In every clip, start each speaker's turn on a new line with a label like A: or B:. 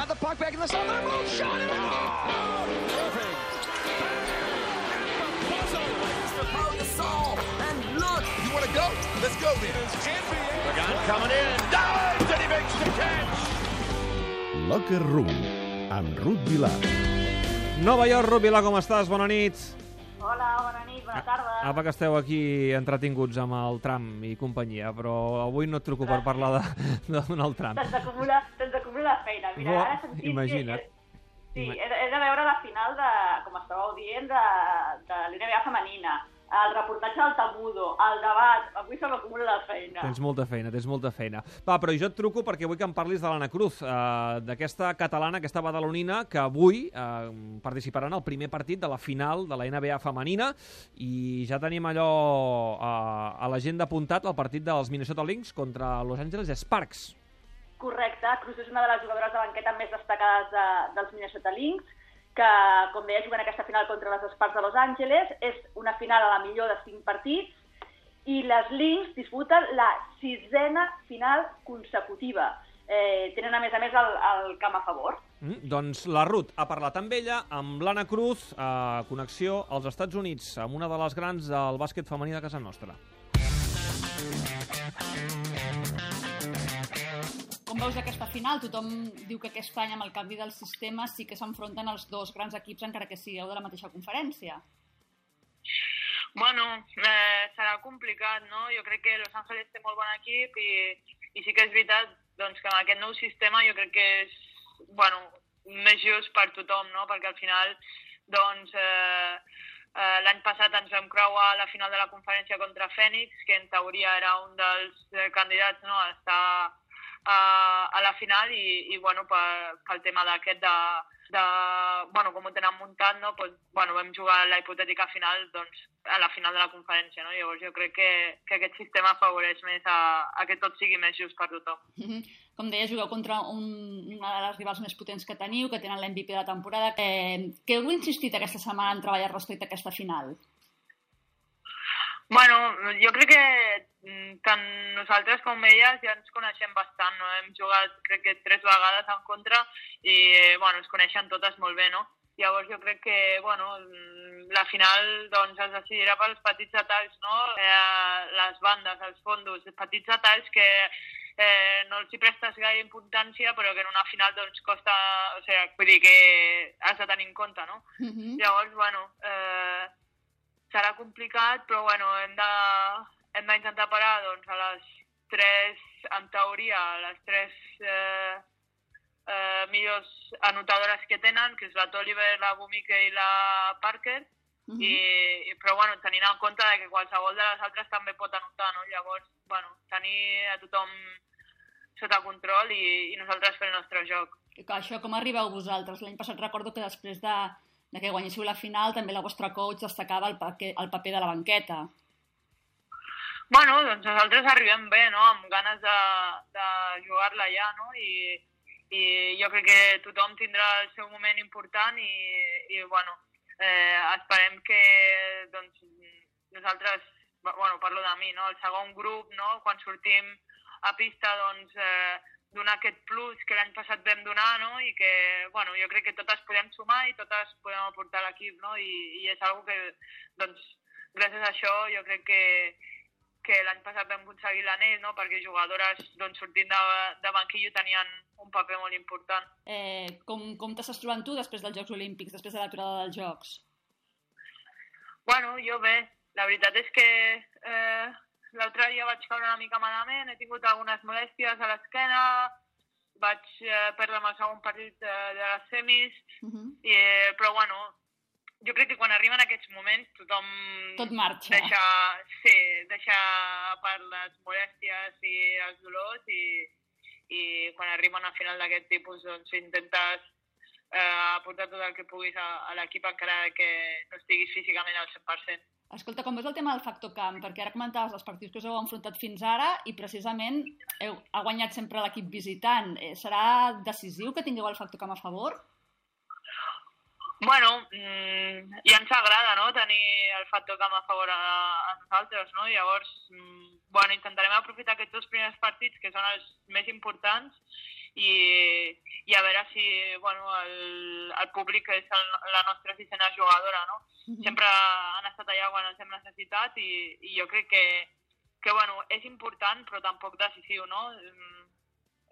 A: got the puck back in the center. Move, shot it out!
B: Irving.
C: And look,
B: You want to go? Let's go then.
A: Pagan coming in. Dives, and he makes the catch.
D: Locker Room, amb Ruth Vilar.
E: Nova York, Rubila, com estàs? Bona nit.
F: Hola, bona nit, bona tarda.
E: Apa, que esteu aquí entretinguts amb el tram i companyia, però avui no et truco per parlar de, de Donald Trump.
F: Se'ns acumula, se'ns acumula feina. Mira,
E: Bo,
F: ara sentim
E: imagina't.
F: Que, sí, he de, he de veure la final de, com estàveu dient, de, de l'NBA femenina, el reportatge del Tabudo, el debat, avui se m'acumula la feina.
E: Tens molta feina, tens molta feina. Va, però jo et truco perquè vull que em parlis de l'Anna Cruz, eh, d'aquesta catalana, aquesta badalonina, que avui eh, participarà en el primer partit de la final de la NBA femenina i ja tenim allò eh, a l'agenda apuntat al partit dels Minnesota Lynx contra Los Angeles Sparks.
F: Correcte, Cruz és una de les jugadores de banqueta més destacades de, dels Minnesota Lynx, que, com deia, juguen aquesta final contra les Spurs de Los Angeles. És una final a la millor de cinc partits i les Lynx disputen la sisena final consecutiva. Eh, tenen, a més a més, el, el camp a favor.
E: Mm, doncs la Ruth ha parlat amb ella, amb l'Anna Cruz, a connexió als Estats Units, amb una de les grans del bàsquet femení de casa nostra.
G: Veus aquesta final? Tothom diu que aquest any amb el canvi del sistema sí que s'enfronten els dos grans equips encara que sigueu de la mateixa conferència.
H: Bueno, eh, serà complicat, no? Jo crec que Los Angeles té molt bon equip i, i sí que és veritat doncs, que amb aquest nou sistema jo crec que és bueno, més just per tothom, no? Perquè al final doncs, eh, eh, l'any passat ens vam creuar a la final de la conferència contra Fènix, que en teoria era un dels eh, candidats no? a estar a, a la final i, i bueno, per, pel tema d'aquest de, de, bueno, com ho tenen muntat, no? pues, bueno, vam jugar la hipotètica final doncs, a la final de la conferència. No? Llavors jo crec que, que aquest sistema afavoreix més a, a que tot sigui més just per tothom.
G: Mhm. Com deia, jugueu contra un, una de les rivals més potents que teniu, que tenen l'MVP de la temporada. Eh, què heu insistit aquesta setmana en treballar respecte a aquesta final?
H: Bueno, jo crec que mm, tant nosaltres com elles ja ens coneixem bastant, no? Hem jugat, crec que tres vegades en contra i, eh, bueno, ens coneixen totes molt bé, no? Llavors jo crec que, bueno, mm, la final doncs es decidirà pels petits detalls, no? Eh, les bandes, els fondos, petits detalls que eh, no els hi prestes gaire importància, però que en una final doncs costa, o sigui, vull dir que has de tenir en compte, no?
G: Mhm.
H: Llavors, bueno, eh, serà complicat, però bueno, hem de hem d'intentar parar doncs, a les tres, en teoria, a les tres eh, eh, millors anotadores que tenen, que és la Toliver, la Bumike i la Parker,
G: Mhm.
H: i, i, però bueno, tenint en compte que qualsevol de les altres també pot anotar, no? Llavors, bueno, tenir a tothom sota control i, i nosaltres fer el nostre joc.
G: Això com arribeu vosaltres? L'any passat recordo que després de, de que guanyéssiu la final també la vostra coach destacava el paper, el paper de la banqueta.
H: Bueno, doncs nosaltres arribem bé, no?, amb ganes de, de jugar-la ja, no?, I, i jo crec que tothom tindrà el seu moment important i, i bueno, eh, esperem que, doncs, nosaltres, bueno, parlo de mi, no?, el segon grup, no?, quan sortim a pista, doncs, eh, donar aquest plus que l'any passat vam donar, no?, i que, bueno, jo crec que totes podem sumar i totes podem aportar a l'equip, no?, i, i és una que, doncs, gràcies a això jo crec que, que l'any passat vam aconseguir l'anell, no? perquè jugadores doncs, sortint de, de banquillo tenien un paper molt important.
G: Eh, com, com t'estàs trobant tu després dels Jocs Olímpics, després de l'aturada dels Jocs?
H: Bueno, jo bé, la veritat és que eh, l'altre dia vaig caure una mica malament, he tingut algunes molèsties a l'esquena, vaig eh, perdre el segon partit eh, de les semis,
G: Uh -huh.
H: i, eh, però bueno, jo crec que quan arriben aquests moments tothom
G: Tot marxa.
H: deixa, sí, deixa part les molèsties i els dolors i, i quan arriben a final d'aquest tipus doncs intentes eh, aportar tot el que puguis a, a l'equip encara que no estiguis físicament al 100%.
G: Escolta, com veus el tema del factor camp? Perquè ara comentaves els partits que us heu enfrontat fins ara i precisament heu, ha guanyat sempre l'equip visitant. Eh, serà decisiu que tingueu el factor camp a favor?
H: Bueno, mm, ja ens agrada no? tenir el factor camp a favor a, a nosaltres, no? Llavors, mm, bueno, intentarem aprofitar aquests dos primers partits, que són els més importants, i, i a veure si bueno, el, el públic és el, la nostra sisena jugadora, no? Sempre han estat quan els hem necessitat i, i jo crec que, que bueno, és important però tampoc decisiu, no? Mm,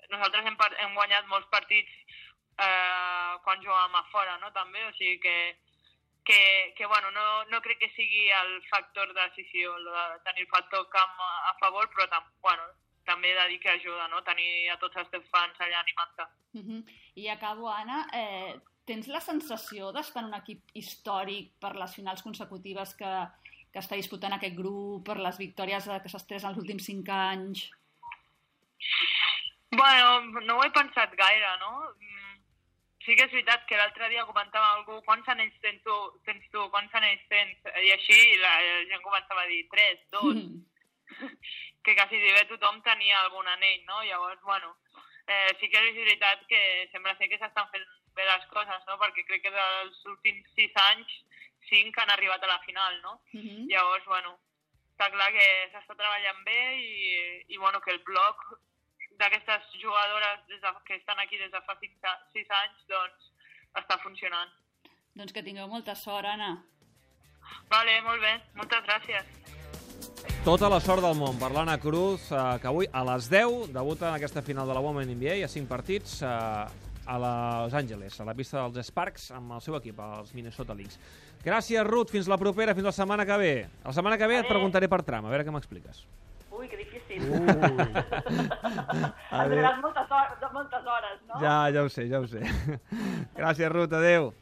H: Nosaltres hem, hem guanyat molts partits eh, quan jugàvem a fora, no? També, o sigui que, que, que bueno, no, no crec que sigui el factor decisiu, el de tenir el factor camp a, favor, però tam, bueno, també he de dir que ajuda, no? Tenir a tots els teus fans allà animant-te.
G: Uh -huh. I acabo, Anna, eh, tens la sensació d'estar en un equip històric per les finals consecutives que, que està disputant aquest grup, per les victòries eh, que s'ha estrès els últims cinc anys?
H: Bueno, no ho he pensat gaire, no? Mm, Sí que és veritat que l'altre dia comentava algú quants anells tens tu, tens tu, quants anells tens, i així la, la gent començava a dir tres, dos,
G: Mm.
H: que quasi bé tothom tenia algun anell, no? Llavors, bueno, eh, sí que és veritat que sembla ser que s'estan fent bé les coses, no? Perquè crec que dels últims sis anys, cinc han arribat a la final, no?
G: Uh -huh.
H: Llavors, bueno, està clar que s'està treballant bé i, i bueno, que el bloc d'aquestes jugadores des de, que estan aquí des de fa sis, sis anys, doncs està funcionant.
G: Doncs que tingueu molta sort, Anna.
H: Vale, molt bé, moltes gràcies.
E: Tota la sort del món per l'Anna Cruz, eh, que avui a les 10 debuta en aquesta final de la Women NBA a 5 partits eh, a Los Angeles, a la pista dels Sparks, amb el seu equip, els Minnesota Lynx. Gràcies, Ruth. Fins la propera, fins la setmana que ve. La setmana que ve et preguntaré per tram, a veure què m'expliques.
F: Ui, que difícil.
E: Ui.
F: Em donaràs moltes hores, moltes hores, no?
E: Ja, ja ho sé, ja ho sé. Gràcies, Ruth. Adéu.